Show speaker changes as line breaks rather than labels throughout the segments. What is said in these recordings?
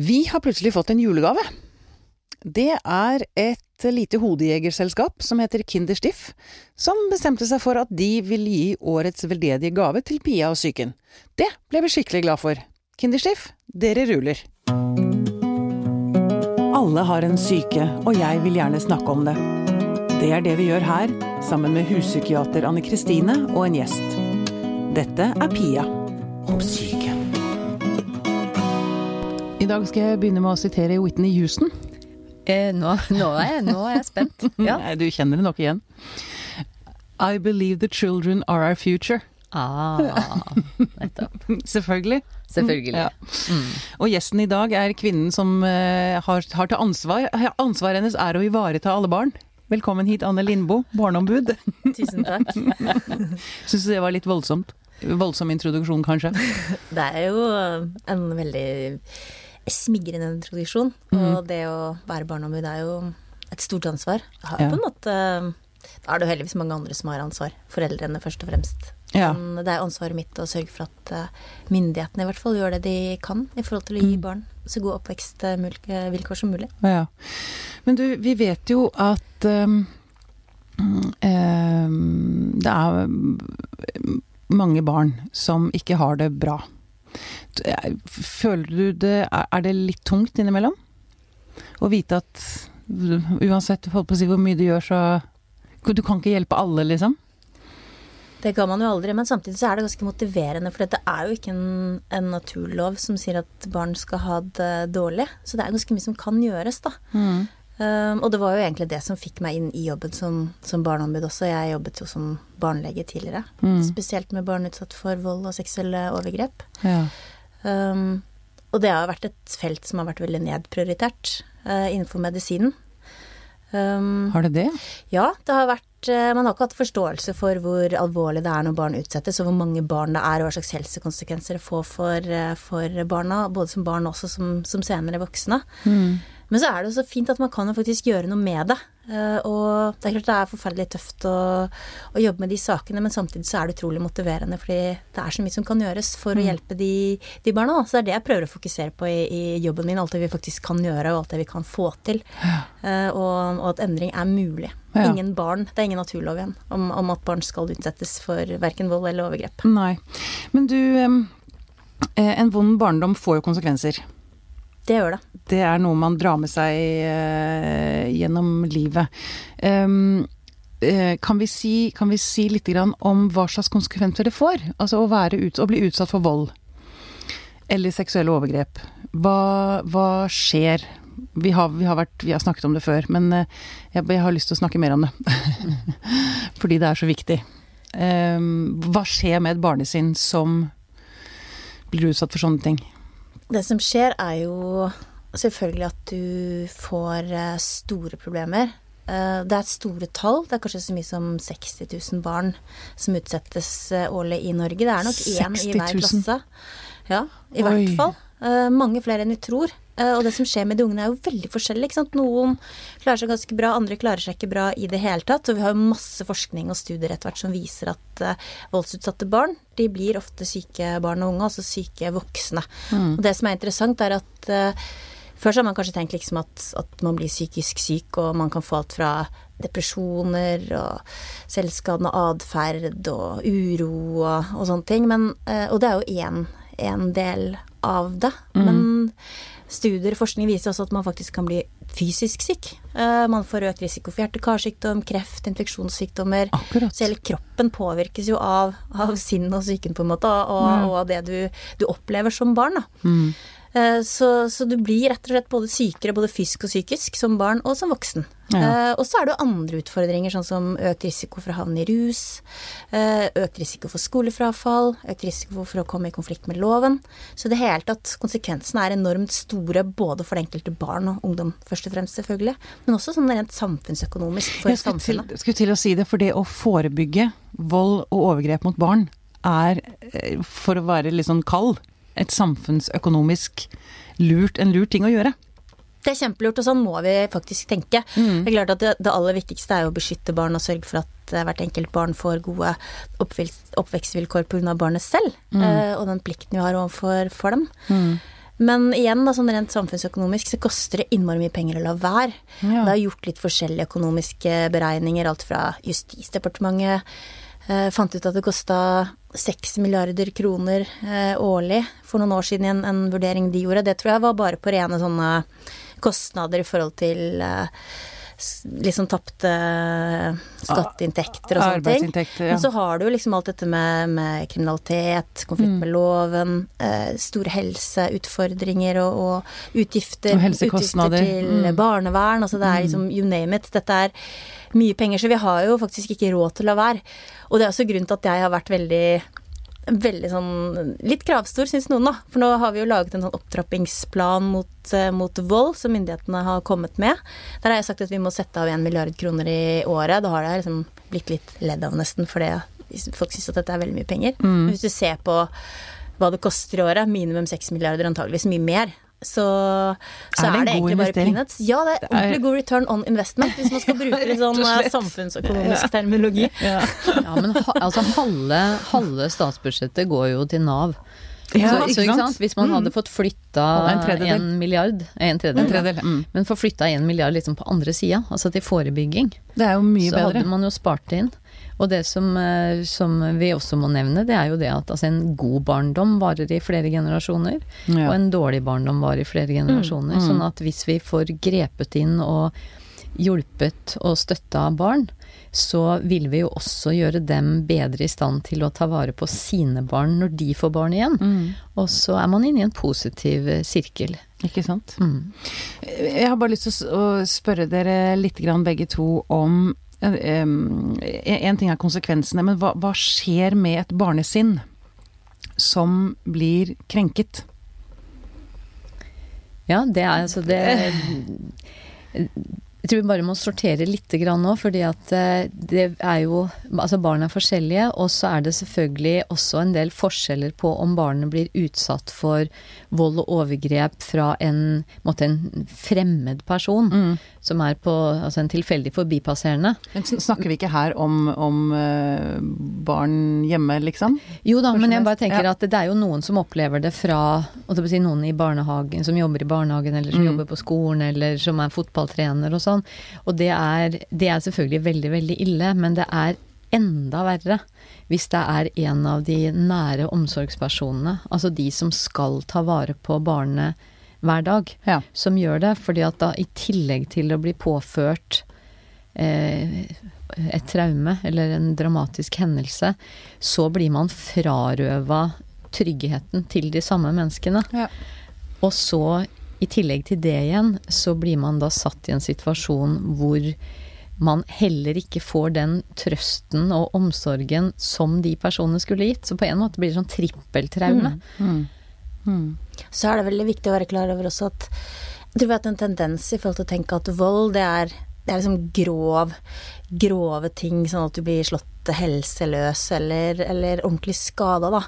Vi har plutselig fått en julegave. Det er et lite hodejegerselskap som heter Kinderstiff, som bestemte seg for at de vil gi årets veldedige gave til Pia og psyken. Det ble vi skikkelig glad for. Kinderstiff, dere ruler. Alle har en syke, og jeg vil gjerne snakke om det. Det er det vi gjør her, sammen med huspsykiater Anne Kristine og en gjest. Dette er Pia om syke. I dag skal jeg begynne med å sitere Whitney Houston.
Eh, nå, nå, er jeg, nå er jeg spent. Ja.
Nei, du kjenner det nok igjen. I believe the children are our future.
Ah, nettopp.
Selvfølgelig.
Selvfølgelig.
Ja. Og gjesten i dag er kvinnen som uh, har, har til ansvar Ansvaret hennes er å ivareta alle barn. Velkommen hit, Anne Lindboe, barneombud.
Tusen takk.
Syns du det var litt voldsomt? Voldsom introduksjon, kanskje?
Det er jo en veldig smigrende Mm. Og det å være barneombud er jo et stort ansvar. Har
Ja.
på en måte Da er det jo heldigvis mange andre som har ansvar. Foreldrene først og fremst.
Ja.
Men det er ansvaret mitt å sørge for at eh, myndighetene i hvert fall gjør det de kan i forhold til å gi barn så gode oppvekstvilkår som mulig.
Ja. Men du, vi vet jo at um, um, det er mange barn som ikke har det bra. Føler du det Er det litt tungt innimellom? Å vite at uansett holdt på å si, hvor mye du gjør, så Du kan ikke hjelpe alle, liksom?
Det kan man jo aldri, men samtidig så er det ganske motiverende. For det er jo ikke en, en naturlov som sier at barn skal ha det dårlig. Så det er ganske mye som kan gjøres, da. Um, og det var jo egentlig det som fikk meg inn i jobben som, som barneombud også. Jeg jobbet jo som barnelege tidligere. Spesielt med barn utsatt for vold og seksuelle overgrep.
Ja.
Um, og det har vært et felt som har vært veldig nedprioritert uh, innenfor medisinen. Um,
Har det det?
ja, det har vært uh, Man har ikke hatt forståelse for hvor alvorlig det er når barn utsettes, og hvor mange barn det er, og hva slags helsekonsekvenser det får for, uh, for barna, både som barn og også som, som senere voksne. Men så er det jo så fint at man kan jo faktisk gjøre noe med det. Eh, Og det er klart det er forferdelig tøft å, å jobbe med de sakene, men samtidig så er det utrolig motiverende, fordi det er så mye som kan gjøres for å hjelpe de, de barna. Så det er det jeg prøver å fokusere på i, i jobben min, alt det vi faktisk kan gjøre, og alt det vi kan få til. Ja. Og, og at endring er mulig.
Ja.
Ingen barn, det er ingen naturlov igjen om, om at barn skal utsettes for verken vold eller overgrep.
Nei. Men du, eh, en vond barndom får jo konsekvenser.
Det gjør det.
det er noe man drar med seg uh, gjennom livet. Um, uh, kan, vi si, kan vi si litt om hva slags konsekvenser det får? Altså å, ut, å bli utsatt for vold eller seksuelle overgrep. Hva, hva skjer? Vi har, vi, har vært, vi har snakket om det før, men eh, jeg, jeg har lyst til å snakke mer om det. Fordi det er så viktig. Um, hva skjer med et barnesinn som blir utsatt for sånne ting?
Det som skjer er jo selvfølgelig at du får eh, store problemer. Eh, Det er store tall. Det er kanskje så mye som 60 000 barn som utsettes eh, årlig i Norge. Det er nok én i hver
000?
klasse. Ja, i
Oi.
hvert fall. Mange flere enn vi tror. Eh, Og det som skjer med de ungene er jo veldig forskjellig. Ikke sant? Noen klarer seg ganske bra, andre klarer seg ikke bra i det hele tatt. Og vi har jo masse forskning og studier etter hvert som viser at eh, voldsutsatte barn de blir ofte syke barn og unge, altså syke voksne. Og det som er interessant, er at eh, før så har man kanskje tenkt liksom at, at man blir psykisk syk, og man kan få alt fra depresjoner og selvskadende atferd og uro og, og sånne ting. Men, og det er jo én, del av det. Men studier og forskning viser også at man faktisk kan bli fysisk syk. Eh, Man får økt risiko for hjerte-karsykdom, kreft, infeksjonssykdommer.
Akkurat.
Så hele kroppen påvirkes jo av, av sinnet og psyken, på en måte, og, og av det du, du opplever som barn. Da. Eh, Så, så du blir rett og slett både sykere, både fysisk og psykisk, som barn og som voksen.
Ja.
Eh, Og så er det jo andre utfordringer, sånn som økt risiko for å havne i rus, eh, økt risiko for skolefrafall, økt risiko for å komme i konflikt med loven. Så i det hele tatt, konsekvensene er enormt store både for det enkelte barn og ungdom, først og fremst selvfølgelig, men også sånn rent samfunnsøkonomisk for
Jeg skulle til,
samfunnet.
å si det, for det å forebygge vold og overgrep mot barn er, eh, for å være litt sånn kald, et samfunnsøkonomisk lurt, en lurt ting å gjøre.
Det er kjempelurt, og sånn må vi faktisk tenke.
Mm.
Det er klart at det, det aller viktigste er å beskytte barn og sørge for at eh, hvert enkelt barn får gode oppvekst, oppvekstvilkår pga. barnet selv,
Mm.
eh, og den plikten vi har overfor for dem. Men igjen, da, sånn rent samfunnsøkonomisk så koster det innmari mye penger å la være.
Ja.
Det er gjort litt forskjellige økonomiske beregninger, alt fra Justisdepartementet eh, fant ut at det kosta seks milliarder kroner eh, årlig for noen år siden i en, en vurdering de gjorde. Det tror jeg var bare på rene sånne kostnader i forhold til eh, liksom tapte skatteinntekter og sånne ting.
Ja.
Men så har du liksom alt dette med, med kriminalitet, konflikt
Mm.
med loven, eh, store helseutfordringer og, og utgifter,
Og helsekostnader.
utgifter til
Mm.
barnevern. Altså det er liksom you name it. Dette er mye penger, så vi har jo faktisk ikke råd til å la være. Og det er også grunnen til at jeg har vært veldig Veldig sånn Litt kravstor, syns noen, da. For nå har vi jo laget en sånn opptrappingsplan mot, eh, mot vold som myndighetene har kommet med. Der har jeg sagt at vi må sette av 1 milliard kroner i året. Da har det liksom blitt litt ledd av nesten, fordi folk syns at dette er veldig mye penger.
Mm.
Hvis du ser på hva det koster i året, minimum seks milliarder, antageligvis mye mer, så, så
Er det
er, det egentlig bare peanuts. Ja, det er ordentlig god return on investment, hvis man skal bruke litt sånn eh, samfunnsøkonomisk terminologi.
Ja.
Ja, men ha, altså halve, halve statsbudsjettet går jo til Nav.
Ja,
så, så, ikke sant? Hvis man hadde fått flytta
En
en milliard En tredjedel.
En
ja.
tredjedel. Mm.
Men få flytta en milliard liksom på andre sida, altså til forebygging,
Det er jo mye
så
bedre.
hadde man jo spart inn. Og det som, eh, som vi også må nevne, det er jo det at altså, en god barndom varer i flere generasjoner.
Ja.
Og en dårlig barndom varer i flere generasjoner.
Mm, mm.
Sånn at hvis vi får grepet inn og hjulpet og støtta barn, så vil vi jo også gjøre dem bedre i stand til å ta vare på sine barn når de får barn igjen.
Mm.
Og så er man inne i en positiv eh, sirkel.
Ikke sant.
Mm.
Jeg har bare lyst til å spørre dere litt grann begge to om En ting er konsekvensene, men hva, hva skjer med et barnesinn som blir krenket?
Ja, det er altså det Jeg tror vi bare må sortere litt nå, fordi at eh, det er jo Altså barn er forskjellige, og så er det selvfølgelig også en del forskjeller på om barnet blir utsatt for vold og overgrep fra en, en fremmed person, som er på Altså en tilfeldig forbipasserende.
Men Snakker vi ikke her om, om eh, barn hjemme, liksom?
Jo da, men jeg bare tenker
ja.
at det er jo noen som opplever det fra si, Noen i barnehagen, som jobber i barnehagen, eller som
Mm.
jobber på skolen, eller som er fotballtrener og sånn. Og det er, det er selvfølgelig veldig, veldig ille, men det er enda verre hvis det er en av de nære omsorgspersonene, altså de som skal ta vare på barnet hver dag,
Ja.
som gjør det. fordi at da i tillegg til å bli påført eh, et traume eller en dramatisk hendelse, så blir man frarøva tryggheten til de samme menneskene.
Ja.
Og så, i tillegg til det igjen, så blir man da satt i en situasjon hvor man heller ikke får den trøsten og omsorgen som de personene skulle gitt. Så på en måte blir det sånn trippeltraume.
Mm. Mm.
Så er det veldig viktig å være klar over også at jeg tror vi har hatt en tendens i forhold til å tenke at vold, det er, det er liksom grov, grove ting, sånn at du blir slått helseløs eller, eller ordentlig skada, da.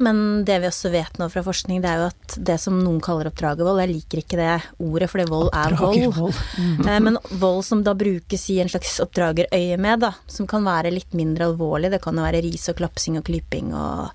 Men det vi også vet nå fra forskning, det er jo at det som noen kaller oppdragervold, jeg liker ikke det ordet, fordi vold er vold.
Mm.
Eh, Men vold som da brukes i en slags oppdragerøyemed, da, som kan være litt mindre alvorlig, det kan jo være ris og klapsing og klyping og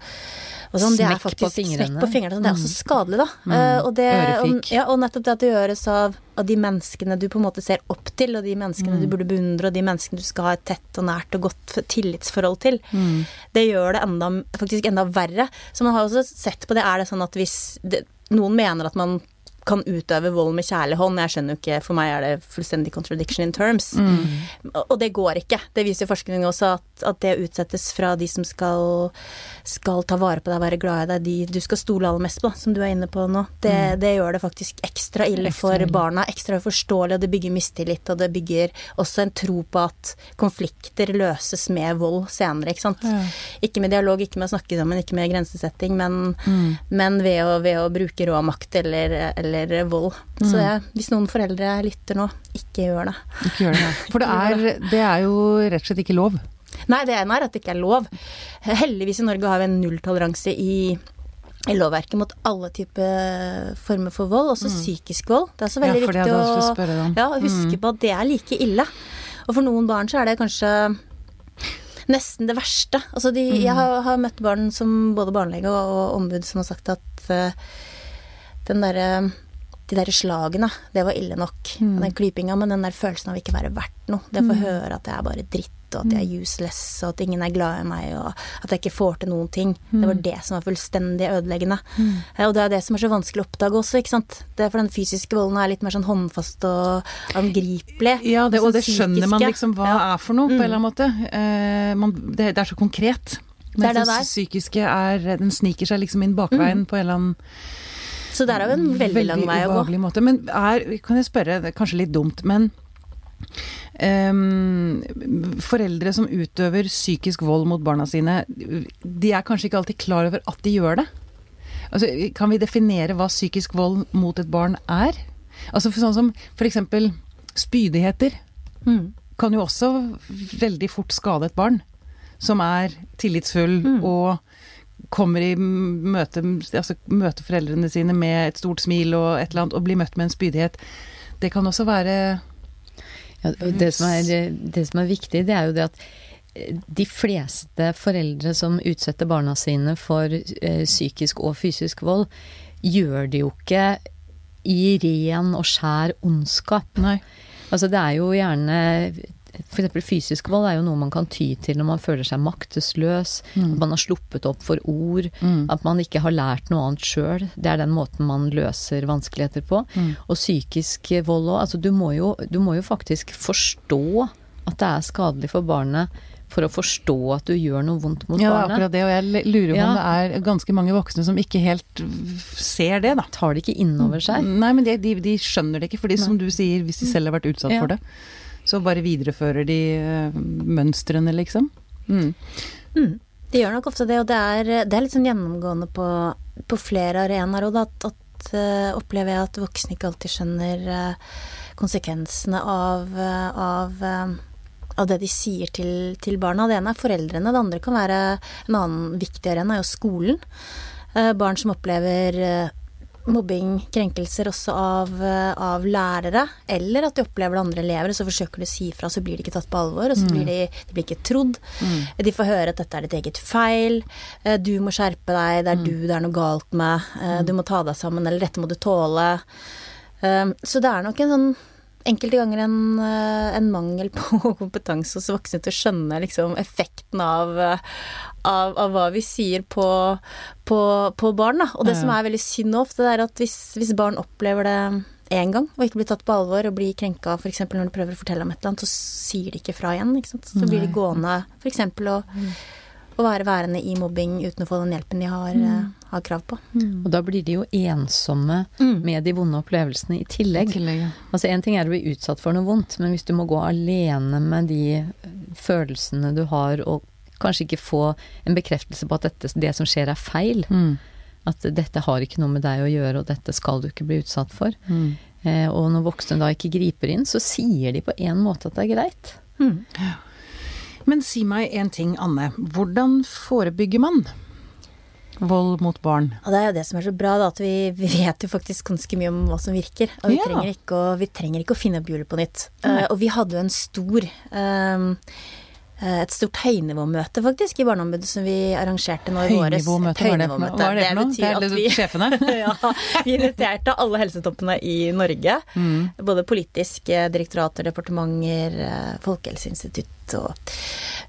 sånn. Det er
faktisk, på fingrene.
smekk på fingrene. sånn. Det er også skadelig, da.
Mm.
Uh, Og, det, og, ja, og nettopp det at det gjøres av, av de menneskene du på en måte ser opp til, og de menneskene du burde beundre, og de menneskene du skal ha et tett og nært og godt tillitsforhold til,
Mm.
det gjør det enda, faktisk enda verre. Så man har også sett på det, er det sånn at hvis det, noen mener at man kan utøve vold med kjærlig hånd. Jeg skjønner jo ikke, for meg er det fullstendig contradiction in terms. Og og det går ikke. Det viser forskning også, at, at det utsettes fra de som skal, skal ta vare på deg, være glad i deg, de du skal stole aller mest på, som du er inne på nå. Det, det gjør det faktisk ekstra ille
Ekstra
for
ille.
barna. Ekstra uforståelig, og det bygger mistillit, og det bygger også en tro på at konflikter løses med vold senere, ikke sant.
Ja.
Ikke med dialog, ikke med å snakke sammen, ikke med grensesetting, men, men ved, å, ved å bruke rå makt eller, eller vold. Så jeg, hvis noen foreldre lytter nå, ikke gjør det.
Ikke gjør det. For det er, det er jo rett og slett ikke lov.
Nei, det ene er at det ikke er lov. Heldigvis i Norge har vi en nulltoleranse i i lovverket mot alle typer former for vold, også psykisk vold. Det er også veldig
Ja,
viktig å ja, huske på at det er like ille. Og for noen barn så er det kanskje nesten det verste. Altså de, Jeg har, har møtt barn som både barnelege og, og ombud som har sagt at uh, den derre de der slagene, det var ille nok.
Mm.
Den klypinga, men den der følelsen av ikke være verdt noe. Det å få høre at jeg er bare dritt, og at jeg er useless, og at ingen er glad i meg, og at jeg ikke får til noen ting. Det var det som var fullstendig ødeleggende. Eh, Og det er det som er så vanskelig å oppdage også, ikke sant. Det er for den fysiske volden er litt mer sånn håndfast og angripelig.
Ja, det, og det
Sånn
skjønner man liksom hva
Ja.
er for noe, på en eller annen måte. Eh, man, det, det er så konkret.
Det
Mens
det
det psykiske er Den sniker seg liksom inn bakveien på en eller annen
Så der er jo en veldig, lang vei å gå.
måte. Men er, kan jeg spørre, det er kanskje litt dumt, men um, foreldre som utøver psykisk vold mot barna sine, de er kanskje ikke alltid klar over at de gjør det? Altså, kan vi definere hva psykisk vold mot et barn er? Altså for sånn som f.eks. spydigheter
Mm.
kan jo også veldig fort skade et barn som er tillitsfull og kommer i møte, altså møter foreldrene sine med et stort smil og et eller annet, og blir møtt med en spydighet. Det kan også være
Ja, og det, som er, det som er viktig, det er jo det at eh, de fleste foreldre som utsetter barna sine for eh, psykisk og fysisk vold, gjør det jo ikke i ren og skjær ondskap.
Nei.
Altså det er jo gjerne F.eks. fysisk vold er jo noe man kan ty til når man føler seg maktesløs, at man har sluppet opp for ord,
Mm.
at man ikke har lært noe annet sjøl. Det er den måten man løser vanskeligheter på.
Mm.
Og psykisk vold òg. Altså du må, jo, du må jo faktisk forstå at det er skadelig for barnet for å forstå at du gjør noe vondt mot
Ja,
barnet.
Ja, akkurat det, og jeg lurer på
Ja.
om det er ganske mange voksne som ikke helt ser det, da.
Tar det ikke inn over seg.
Nei, men de, de, de skjønner det ikke, fordi som du sier, hvis de selv har vært utsatt
Ja.
for det, så bare viderefører de eh, mønstrene, liksom. Mm.
Mm. De gjør nok ofte det, og det er, det er litt sånn gjennomgående på, på flere arenaer. Og at, at uh, opplever jeg at voksne ikke alltid skjønner uh, konsekvensene av, uh, av, av det de sier til, til barna. Det ene er foreldrene, det andre kan være en annen viktig arena, jo skolen. Eh, barn som opplever mobbing, krenkelser også av, eh, av lærere, eller at de opplever det andre elever, og så forsøker de å si fra, så blir de ikke tatt på alvor, og så blir de, de blir ikke trodd. De får høre at dette er ditt eget feil, eh, du må skjerpe deg, det er du det er noe galt med, eh, du må ta deg sammen, eller dette må du tåle. Så det er nok en sånn enkelte ganger en, eh, en mangel på kompetanse hos voksne til å skjønne liksom, effekten av, eh, av, av hva vi sier på, på, på barn. Da. Og det
Ja.
som er veldig synd ofte, det er at hvis, hvis barn opplever det én gang og ikke blir tatt på alvor og blir krenka f.eks. når de prøver å fortelle om et eller annet, så sier de ikke fra igjen. Ikke? Så blir de gående f.eks. å å være værende i mobbing uten å få den hjelpen de har, eh, har krav på.
Og da blir de jo ensomme
Mm.
med de vonde opplevelsene i tillegg.
Tillegg, ja.
Altså En ting er å bli utsatt for noe vondt, men hvis du må gå alene med de eh, følelsene du har, og kanskje ikke få en bekreftelse på at dette, det som skjer er feil,
Mm.
at dette har ikke noe med deg å gjøre, og dette skal du ikke bli utsatt for.
Mm.
Eh, og når voksne da ikke griper inn, så sier de på en måte at det er greit.
Mm.
Men si meg en ting, Anne. Hvordan forebygger man vold mot barn?
Og det er jo det som er så bra, da, at vi, vi vet jo faktisk ganske mye om hva som virker. Og vi,
Ja.
trenger, ikke å, vi trenger ikke å finne opp hjulet på nytt. Uh, og vi hadde jo en stor eh, et stort høynivåmøte, faktisk, i Barneombudet som vi arrangerte nå i våres.
Høynivåmøte, hva er det for noe? Det Det er
vi-
sjefene?
ja, vi inviterte alle helsetoppene i Norge.
Mm.
Både politiske direktorater, departementer, eh, Folkehelseinstitutt og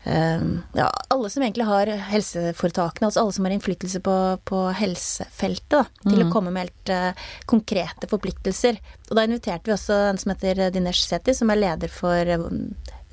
eh, ja, alle som egentlig har helseforetakene, altså alle som har innflytelse på, på helsefeltet, da, til å komme med helt eh, konkrete forpliktelser. Og da inviterte vi også en som heter Dinesh Seti, som er leder for eh,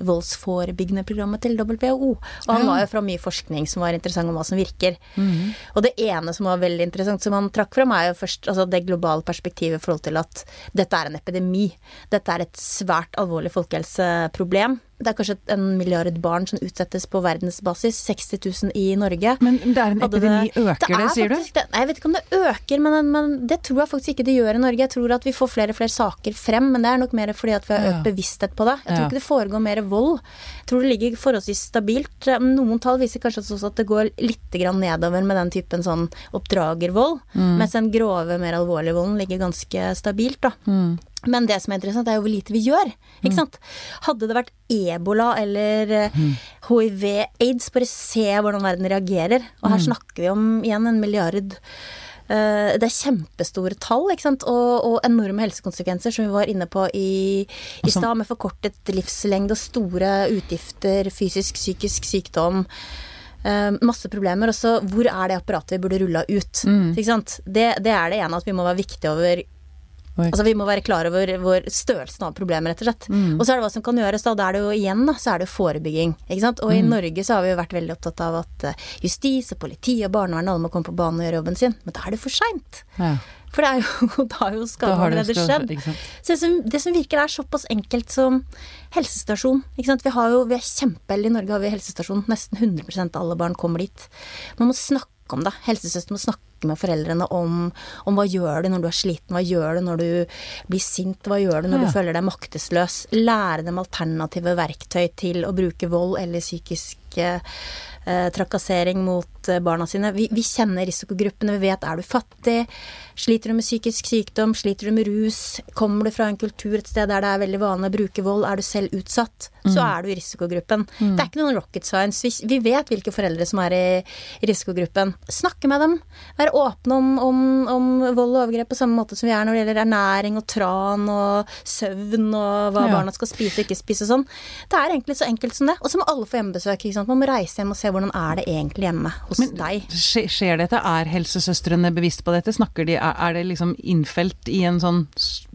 voldsforebyggende programmet til WHO. Og han var jo fra mye forskning som var interessant om hva som virker.
Mm.
Og det ene som var veldig interessant, som han trakk fram, er jo først altså det globale perspektivet i forhold til at dette er en epidemi. Dette er et svært alvorlig folkehelseproblem. Det er kanskje en milliard barn som utsettes på verdensbasis. 60 000 i Norge.
Men det er en epidemi.
det-
Øker det,
det
sier du?
faktisk. Nei, jeg vet ikke om det øker, men, men det tror jeg faktisk ikke det gjør i Norge. Jeg tror at vi får flere og flere saker frem, men det er nok mer fordi at vi har økt bevissthet på det. Jeg tror ikke det foregår mer vold. Jeg tror det ligger forholdsvis stabilt. Noen tall viser kanskje også at det går litt grann nedover med den typen sånn oppdragervold,
Mm.
mens den grove, mer alvorlige volden ligger ganske stabilt, da.
Mm.
Men det som er interessant, er jo hvor lite vi gjør. Ikke sant? Hadde det vært ebola eller eh, hiv, aids, bare se hvordan verden reagerer. Og her snakker vi om igjen en milliard Eh, det er kjempestore tall ikke sant? Og, og enorme helsekonsekvenser, som vi var inne på i, i stad, med forkortet livslengde og store utgifter, fysisk, psykisk sykdom. Uh, masse problemer. Og så hvor er det apparatet vi burde rulla ut? Mm. Det, det, er det ene at vi må være viktige over Altså Vi må være klar over vår størrelsen av problemet, rett og slett. Mm. Og så er det hva som kan gjøres, da. Da er det jo igjen, da, så er det forebygging. Ikke sant. Og mm. i Norge så har vi jo vært veldig opptatt av at eh, justis og politi og barnevern alle må komme på banen og gjøre jobben sin. Men da er det for seint. Ja. For det er jo, da har jo skaden allerede skjedd. Så det som, det som, virker er såpass enkelt som helsestasjon. Ikke sant? Vi har jo, vi er kjempeheldige i Norge, har vi helsestasjon. Nesten 100 av alle barn kommer dit. Man må snakke om det. Helsesøster må snakke med foreldrene om, om, hva gjør du når du er sliten, hva gjør du når du blir sint, hva gjør du når ja. du føler deg maktesløs. Lære dem alternative verktøy til å bruke vold eller psykisk eh, trakassering mot eh, barna sine. Vi, vi, kjenner risikogruppene, vi vet er du fattig, Sliter du med psykisk sykdom, sliter du med rus, kommer du fra en kultur et sted der det er veldig vanlig å bruke vold, er du selv utsatt. Så er du i risikogruppen. Mm. Det er ikke noen rocket science. Vi, vi, vet hvilke foreldre som er i, i risikogruppen. Snakke med dem. Være åpne om, om, om, vold og overgrep på samme måte som vi er når det gjelder ernæring og tran og søvn og hva ja. barna skal spise og ikke spise og sånn. Det er egentlig så enkelt som det. Og så må alle få hjemmebesøk. Man må reise hjem og se hvordan er det egentlig hjemme hos Men, deg.
Skjer dette? Er helsesøstrene bevisst på dette? Snakker de er det liksom innfelt i en sånn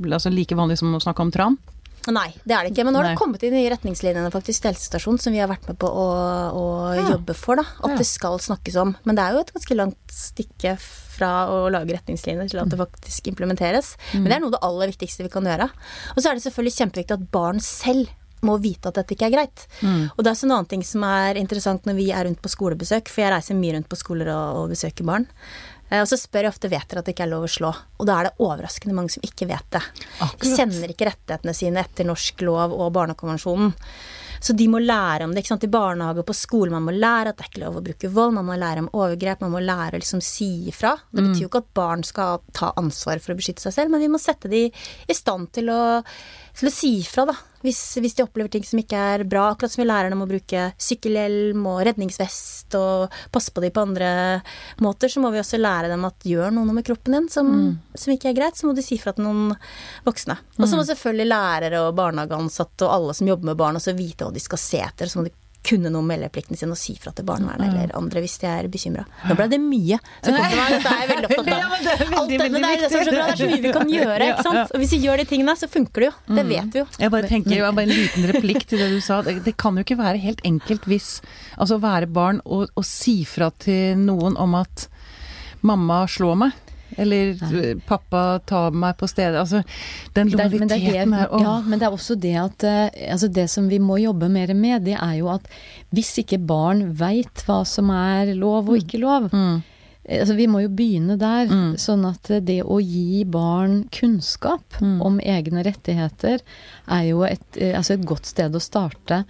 altså like vanlig som å snakke om tran?
Nei, det er det ikke. Men nå har det kommet inn i retningslinjene faktisk til helsestasjonen som vi har vært med på å, å ja. jobbe for. da, At ja. det skal snakkes om. Men det er jo et ganske langt stykke fra å lage retningslinjer til at det faktisk implementeres. Mm. Men det er noe av det aller viktigste vi kan gjøre. Og så er det selvfølgelig kjempeviktig at barn selv må vite at dette ikke er greit. Mm. Og det er også en annen ting som er interessant når vi er rundt på skolebesøk, for jeg reiser mye rundt på skoler og, og besøker barn. Eh, og så spør jeg ofte vet dere at det ikke er lov å slå. Og da er det overraskende mange som ikke vet det. Akkurat. De kjenner ikke rettighetene sine etter norsk lov og Barnekonvensjonen. Så de må lære om det ikke sant? i barnehage og på skole. Man må lære at det er ikke lov å bruke vold, man må lære om overgrep, man må lære å liksom si ifra. Det betyr jo ikke at barn skal ta ansvar for å beskytte seg selv, men vi må sette de i stand til å til å si ifra, da. Hvis, hvis, de opplever ting som ikke er bra. Akkurat som vi lærer dem å bruke sykkelhjelm og redningsvest og passe på dem på andre måter, så må vi også lære dem at gjør noe med kroppen din som, mm. som ikke er greit, så må du si fra til noen voksne. Og så må mm. selvfølgelig lærere og barnehageansatte og alle som jobber med barn også vite hva de skal se etter. Så må de kunne noe om meldeplikten sin og si fra til barnevernet ja. eller andre hvis de er bekymra. Nå ble det mye. Så kom til meg, dette er jeg veldig opptatt av. Ja, det er veldig, Alt det, det er, det, er så bra, det er så mye vi kan gjøre. ikke sant? Og hvis vi gjør de tingene, så funker det jo. Det mm. vet vi jo.
Jeg bare tenker, jeg bare En liten replikk til det du sa. Det, det kan jo ikke være helt enkelt hvis Altså å være barn og, og si fra til noen om at mamma slår meg. Eller Nei. 'pappa tar meg på stedet'. Altså, den lojaliteten
her Ja, men det er også det at eh, altså Det som vi må jobbe mer med, det er jo at hvis ikke barn veit hva som er lov og mm. ikke lov mm. Altså, vi må jo begynne der. Mm. Sånn at det å gi barn kunnskap mm. om egne rettigheter er jo et, eh, altså et godt sted å starte.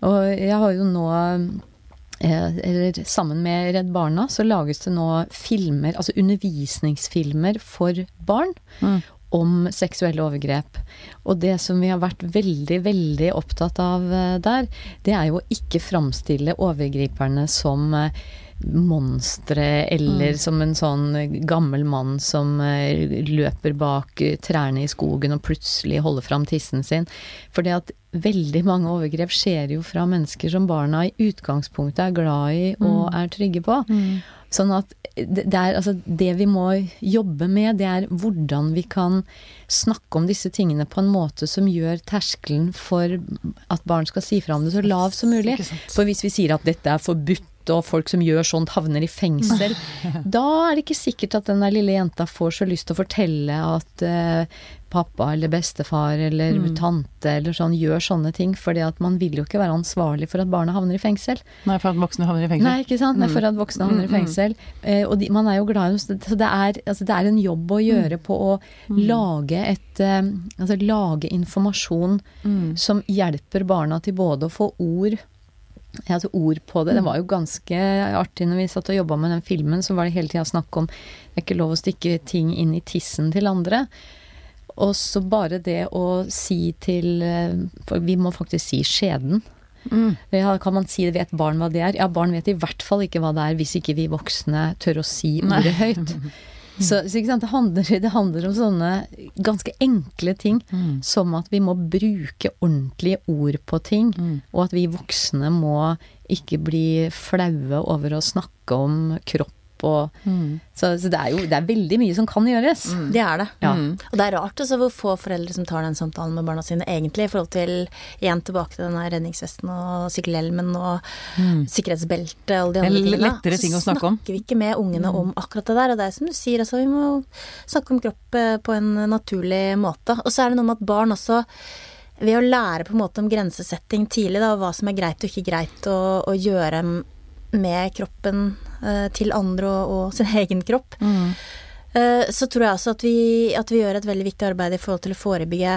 Og jeg har jo nå Eh, eller sammen med Redd Barna så lages det nå filmer, altså undervisningsfilmer for barn. Mm. Om seksuelle overgrep. Og det som vi har vært veldig, veldig opptatt av eh, der, det er jo å ikke framstille overgriperne som eh, monstre, eller mm. som en sånn gammel mann som løper bak trærne i skogen og plutselig holder fram tissen sin. For det at veldig mange overgrep skjer jo fra mennesker som barna i utgangspunktet er glad i og mm. er trygge på. Mm. Sånn at det, er, altså, det vi må jobbe med, det er hvordan vi kan snakke om disse tingene på en måte som gjør terskelen for at barn skal si fra om det så lav som mulig. For hvis vi sier at dette er forbudt og folk som gjør sånt havner i fengsel. Da er det ikke sikkert at den der lille jenta får så lyst til å fortelle at uh, pappa eller bestefar eller mm. tante eller sånn gjør sånne ting, for man vil jo ikke være ansvarlig for at barna havner i fengsel.
Nei, for at voksne havner i fengsel.
Nei, ikke sant. Nei, for at voksne havner i mm, mm, fengsel. Eh, og de, man er jo glad i Så det er, altså, det er en jobb å gjøre på å mm. lage et eh, Altså lage informasjon mm. som hjelper barna til både å få ord jeg hadde ord på det. Det var jo ganske artig når vi satt og jobba med den filmen, så var det hele tida snakk om det er ikke lov å stikke ting inn i tissen til andre. Og så bare det å si til eh, For vi må faktisk si skjeden. Mm. Ja, kan man si det? vet barn hva det er? Ja, barn vet i hvert fall ikke hva det er hvis ikke vi voksne tør å si ordet høyt. Så, så? Det, handler, det handler om sånne ganske enkle ting,
Mm.
som at vi må bruke ordentlige ord på ting,
Mm.
og at vi voksne må ikke bli flaue over å snakke om kropp og
Mm.
Så, så det er jo det er veldig mye som kan gjøres.
Det er det.
Ja.
Mm.
Og det er rart altså, hvor få foreldre som tar den samtalen med barna sine, egentlig, i forhold til igjen tilbake til denne redningsvesten og sykkelhjelmen og sikkerhetsbeltet og de andre tingene.
lettere ting å snakke om.
Så snakker vi ikke med ungene om akkurat det der. Og det er som du sier, altså, vi må snakke om kropp eh, på en naturlig måte. Og så er det noe med at barn også ved å lære på en måte om grensesetting tidlig, da, og hva som er greit og ikke greit å, å gjøre med kroppen til andre og, og sin egen kropp,
Mm.
Eh, så tror jeg også at vi, at vi gjør et veldig viktig arbeid i forhold til å forebygge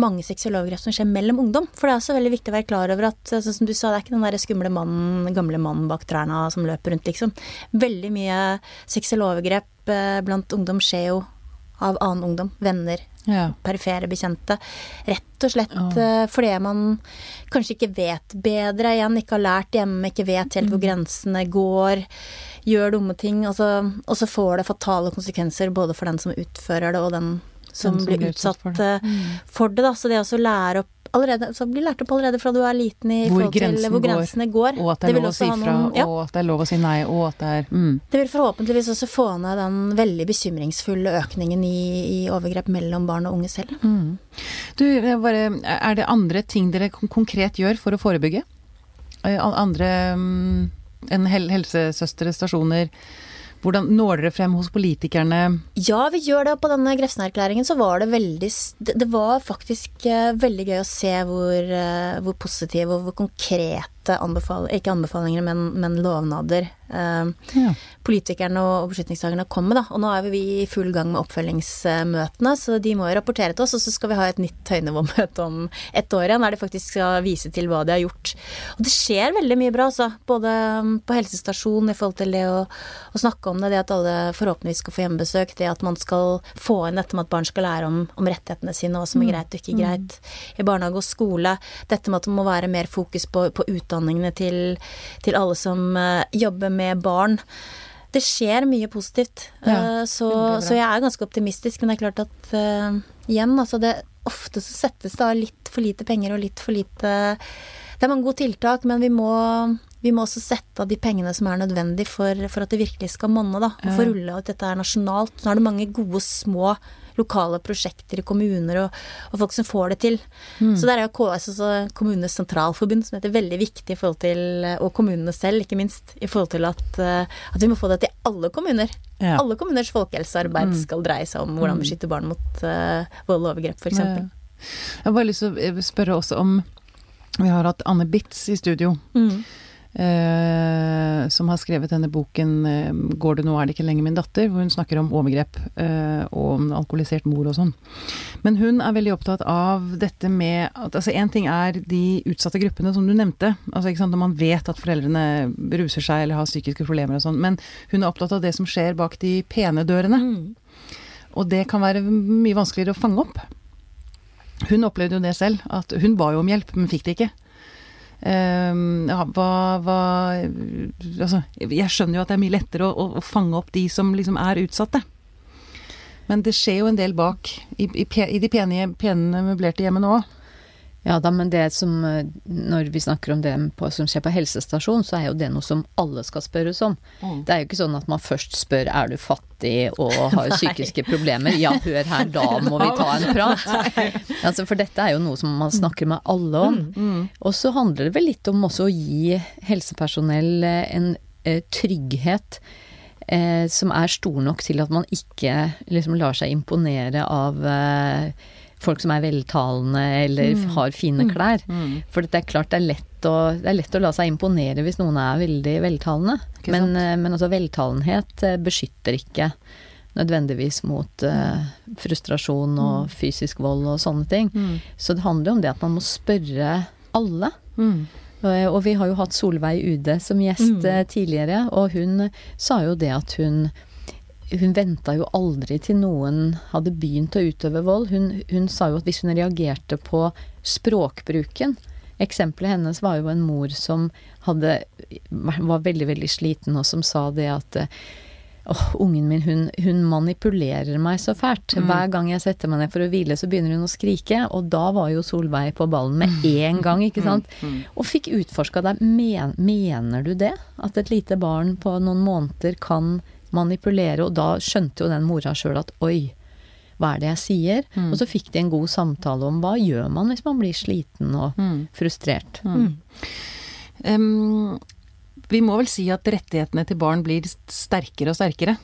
mange seksuelle overgrep som skjer mellom ungdom. For det er også veldig viktig å være klar over at altså, som du sa, det er ikke den der skumle mannen, gamle mannen bak trærne som løper rundt, liksom. Veldig mye seksuelle overgrep blant ungdom skjer jo av annen ungdom, venner,
Ja.
perifere bekjente. Rett og slett
Ja.
eh, fordi man kanskje ikke vet bedre igjen, ikke har lært hjemme, ikke vet helt
Mm.
hvor grensene går, gjør dumme ting, altså, og så får det fatale konsekvenser både for den som utfører det og den som,
Den som
blir
utsatt
utsatt
for det.
Mm. for det. Da. Så det å lære opp allerede, så blir lært opp allerede fra du er liten i
Hvor
forhold til
grensen
hvor grensene går.
Og at det er lov å si fra,
noen- ja.
og at det er lov å si nei, og at det er mm.
Det vil forhåpentligvis også få ned den veldig bekymringsfulle økningen i, i overgrep mellom barn og unge selv.
Mm. Du, bare, er det andre ting dere konkret gjør for å forebygge? Eh, an- Andre enn hel helsesøsterestasjoner. Hvordan når dere frem hos politikerne?
Ja, vi gjør det. På denne Grefsen-erklæringen så var det veldig Det, var faktisk eh, veldig gøy å se hvor, eh, hvor positive og hvor konkrete anbefal, ikke anbefalinger, men, men lovnader
Ja.
politikerne og, og beslutningstakerne kom med. Da. Og nå er vi i full gang med oppfølgingsmøtene, så de må jo rapportere til oss. Og så skal vi ha et nytt høynivåmøte om ett år igjen, der de faktisk skal vise til hva de har gjort. Og det skjer veldig mye bra, altså. Både um, på helsestasjonen i forhold til det å, å snakke om det, det at alle forhåpentligvis skal få hjemmebesøk, det at man skal få inn dette med at barn skal lære om, om rettighetene sine, hva som er greit og ikke greit i barnehage og skole. Dette med at det må være mer fokus på, på utdanningene til, til alle som eh, jobber med barn. Det skjer mye positivt,
Ja,
eh, så, så jeg er ganske optimistisk. Men det er klart at uh, igjen, altså det Ofte så settes det av litt for lite penger og litt for lite Det er mange gode tiltak, men vi må, vi må også sette av de pengene som er nødvendig for, for at det virkelig skal monne, da. Og få
Ja.
rulle ut dette her nasjonalt. Nå er det mange gode, små lokale prosjekter i kommuner og, og folk som får det til.
Mm.
Så der er jo KS, altså Kommunenes Sentralforbund, som heter veldig viktig i forhold til Og kommunene selv, ikke minst. I forhold til at, eh, at vi må få det til alle kommuner.
Ja.
Alle kommuners folkehelsearbeid skal dreie seg om hvordan beskytte barn mot uh, vold og overgrep, f.eks.
Ja. Jeg har bare lyst til å eh, spørre også om Vi har hatt Anne Bitz i studio.
Mm.
Eh, som har skrevet denne boken uh, 'Går det nå, er det ikke lenger min datter', hvor hun snakker om overgrep uh, og om alkoholisert mor og sånn. Men hun er veldig opptatt av dette med at altså Én ting er de utsatte gruppene som du nevnte, altså ikke sant, når man vet at foreldrene ruser seg eller har psykiske problemer og sånn, men hun er opptatt av det som skjer bak de pene dørene.
Mm.
Og det kan være mye vanskeligere å fange opp. Hun opplevde jo det selv, at hun ba jo om hjelp, men fikk det ikke. Ehm, ja, hva, hva Altså, jeg skjønner jo at det er mye lettere å, å, fange opp de som liksom er utsatte. Men det skjer jo en del bak, i, i, i de pene, pene møblerte hjemmene òg.
Ja da, men det som eh, Når vi snakker om det på, som skjer på helsestasjon, så er jo det noe som alle skal spørres om.
Mm.
Det er jo ikke sånn at man først spør er du fattig og har psykiske problemer. Ja, hør her, da må vi ta en prat. Altså, for dette er jo noe som man snakker med alle om. Og så handler det vel litt om også å gi helsepersonell eh, en eh, trygghet eh, som er stor nok til at man ikke liksom lar seg imponere av eh, folk som er veltalende eller har fine klær. For det er klart det er, å, det er lett å la seg imponere hvis noen er veldig veltalende. Men, eh, men altså veltalenhet eh, beskytter ikke nødvendigvis mot uh, frustrasjon og fysisk vold og sånne ting. Så det handler jo om det at man må spørre alle.
Mm.
Og vi har jo hatt Solveig Ude som gjest mm. tidligere, og hun sa jo det at hun hun venta jo aldri til noen hadde begynt å utøve vold. Hun, hun sa jo at hvis hun reagerte på språkbruken Eksempelet hennes var jo en mor som hadde, var veldig, veldig sliten, og som sa det at eh, Åh, ungen min, hun, hun manipulerer meg så fælt.
Mm.
Hver gang jeg setter meg ned for å hvile, så begynner hun å skrike. Og da var jo Solveig på ballen med en gang, ikke sant.
Mm.
Og fikk utforska deg. Men, mener du det? At et lite barn på noen måneder kan manipulere? Og da skjønte jo den mora sjøl at oi, hva er det jeg sier?
Mm.
Og så fikk de en god samtale om hva gjør man hvis man blir sliten og
Mm.
frustrert.
Em, vi må vel si at rettighetene til barn blir sterkere og sterkere.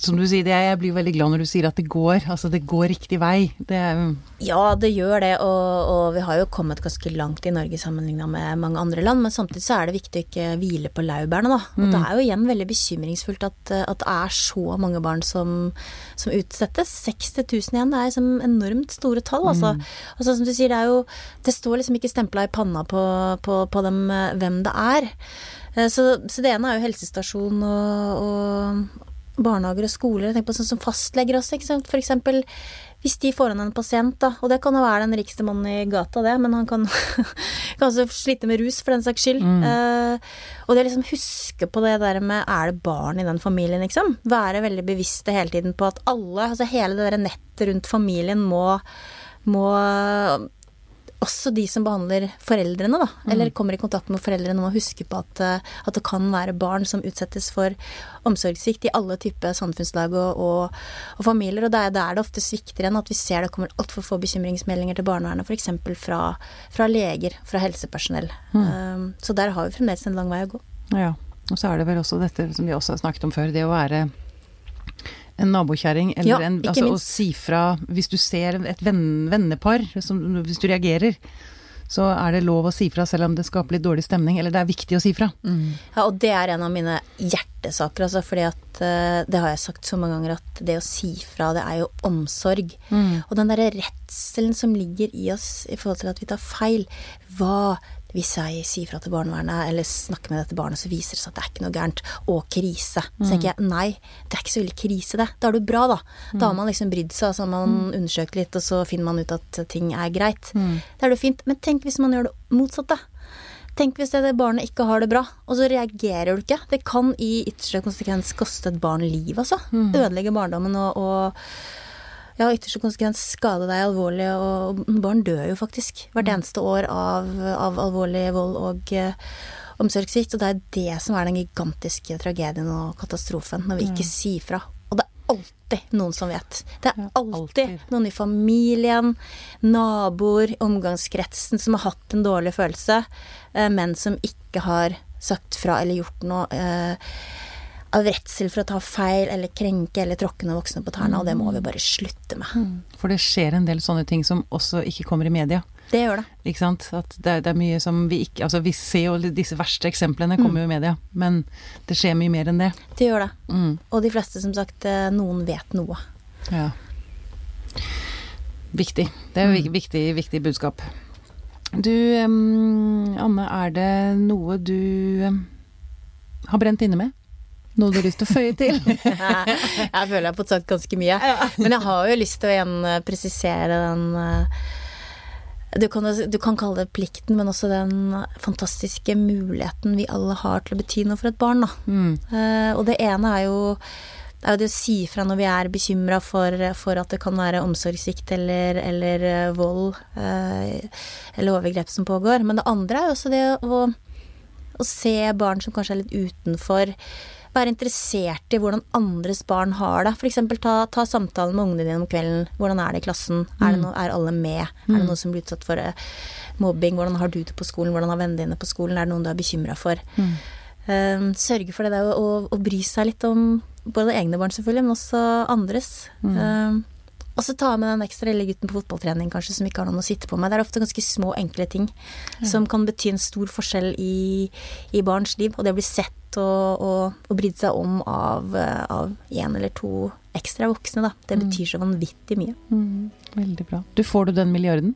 Som du sier, det, jeg blir veldig glad når du sier at det går. Altså, det går riktig vei. Det
Ja, det gjør det, og, og vi har jo kommet ganske langt i Norge sammenligna med mange andre land, men samtidig så er det viktig å ikke hvile på laurbærene, da. Og det er jo igjen veldig bekymringsfullt at, at det er så mange barn som, som utsettes. 60 000 igjen, det er liksom enormt store tall, altså. Og sånn som du sier, det er jo Det står liksom ikke stempla i panna på, på, på dem eh, hvem det er. Eh, Så, så det ene er jo helsestasjon og, og barnehager og skoler. Tenk på sånn som fastleger også, ikke sant. For eksempel hvis de får an en pasient, da, og det kan jo være den rikeste mannen i gata, det, men han kan, kan også slite med rus for den saks skyld. Eh, og det å liksom huske på det der med er det barn i den familien, liksom. Være veldig bevisste hele tiden på at alle, altså hele det der nettet rundt familien må, må også de som behandler foreldrene, da, eller kommer i kontakt med foreldrene, må huske på at, eh, at det kan være barn som utsettes for omsorgssvikt i alle typer samfunnslag og, og, og familier. Og det er der det ofte svikter igjen, at vi ser det kommer altfor få bekymringsmeldinger til barnevernet, f.eks. Fra, fra leger, fra helsepersonell. Um, så der har vi fremdeles en lang vei å gå.
Ja. Og så er det vel også dette som vi også har snakket om før, det å være en nabokjerring eller
Ja,
en Altså å si fra hvis du ser et venn, vennepar, som, hvis du reagerer, så er det lov å si fra selv om det skaper litt dårlig stemning, eller det er viktig å si fra.
Ja, og det er en av mine hjertesaker, altså, fordi at eh, det har jeg sagt så mange ganger at det å si fra, det er jo omsorg. Og den derre redselen som ligger i oss i forhold til at vi tar feil. Hva hvis jeg sier fra til barnevernet, eller snakker med dette barnet, så viser det seg at det er ikke noe gærent. Og krise. Så tenker jeg nei, det er ikke så veldig krise, det. Da er det bra, da. Da har man liksom brydd seg, så har man undersøkt litt, og så finner man ut at ting er greit. Da er det fint. Men tenk hvis man gjør det motsatte. Tenk hvis det barnet ikke har det bra, og så reagerer du ikke. Det kan i ytterste konsekvens koste et barn liv, altså. Ødelegge barndommen og, og ja, ytterste konsekvens skade deg alvorlig, og barn dør jo faktisk hvert eneste år av, av alvorlig vold og uh, omsorgssvikt. Og det er det som er den gigantiske tragedien og katastrofen, når vi ikke sier fra. Og det er alltid noen som vet. Det er alltid noen i familien, naboer, omgangskretsen som har hatt en dårlig følelse, uh, men som ikke har sagt fra eller gjort noe. eh, av redsel for å ta feil eller krenke eller tråkke noen voksne på tærne, og det må vi bare slutte med.
For det skjer en del sånne ting som også ikke kommer i media.
Det gjør det.
Ikke sant? At det, er- det er mye som vi ikke Altså, vi ser jo disse verste eksemplene kommer jo i media, men det skjer mye mer enn det.
Det gjør det.
Mm.
Og de fleste, som sagt, eh, noen vet noe.
Ja. Viktig. Det er vik- viktig, viktig budskap. Du, um, Anne, er det noe du um, har brent inne med? Noe du har lyst til å føye til?
jeg føler jeg har fått sagt ganske mye. Men jeg har jo lyst til å igjen eh, presisere den eh, du kan, du kan kalle det plikten, men også den fantastiske muligheten vi alle har til å bety noe for et barn. Da.
Mm.
Eh, og det ene er jo er jo det å si fra når vi er bekymra for, for at det kan være omsorgssvikt eller, eller vold eller overgrep som pågår. Men det andre er jo også det å, å se barn som kanskje er litt utenfor. Være interessert i hvordan andres barn har det. F.eks. Ta, ta samtalen med ungene dine om kvelden. Hvordan er det i klassen? Er, det no, er alle med? Er det noen som blir utsatt for uh, mobbing? Hvordan har du det på skolen? Hvordan har vennene dine på skolen? Er det noen du er bekymra for? Um, sørge for det der å, å, å bry seg litt om både egne barn selvfølgelig, men også andres. Um, og så ta med den ekstra lille gutten på fotballtrening kanskje, som ikke har noen å sitte på med. Det er ofte ganske små, enkle ting som kan bety en stor forskjell i, i barns liv. Og det å bli sett og, og, og brydd seg om av, eh, av en eller to ekstra voksne, da. Det betyr så vanvittig mye.
Mm, veldig bra. Du får du den milliarden?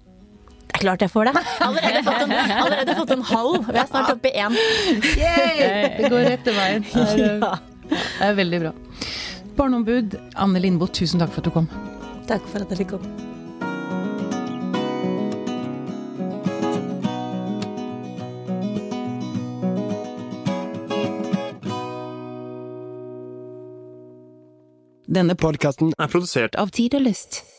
Det er klart jeg får det. Allerede fått en, allerede fått en halv. Vi er snart oppe i én.
Det går rett til veien.
Ja.
Det er veldig bra. Barneombud Anne Lindboe, tusen takk for at du kom.
Takk for at dere kom.
Denne
podkasten
er produsert
av Tid og Lyst.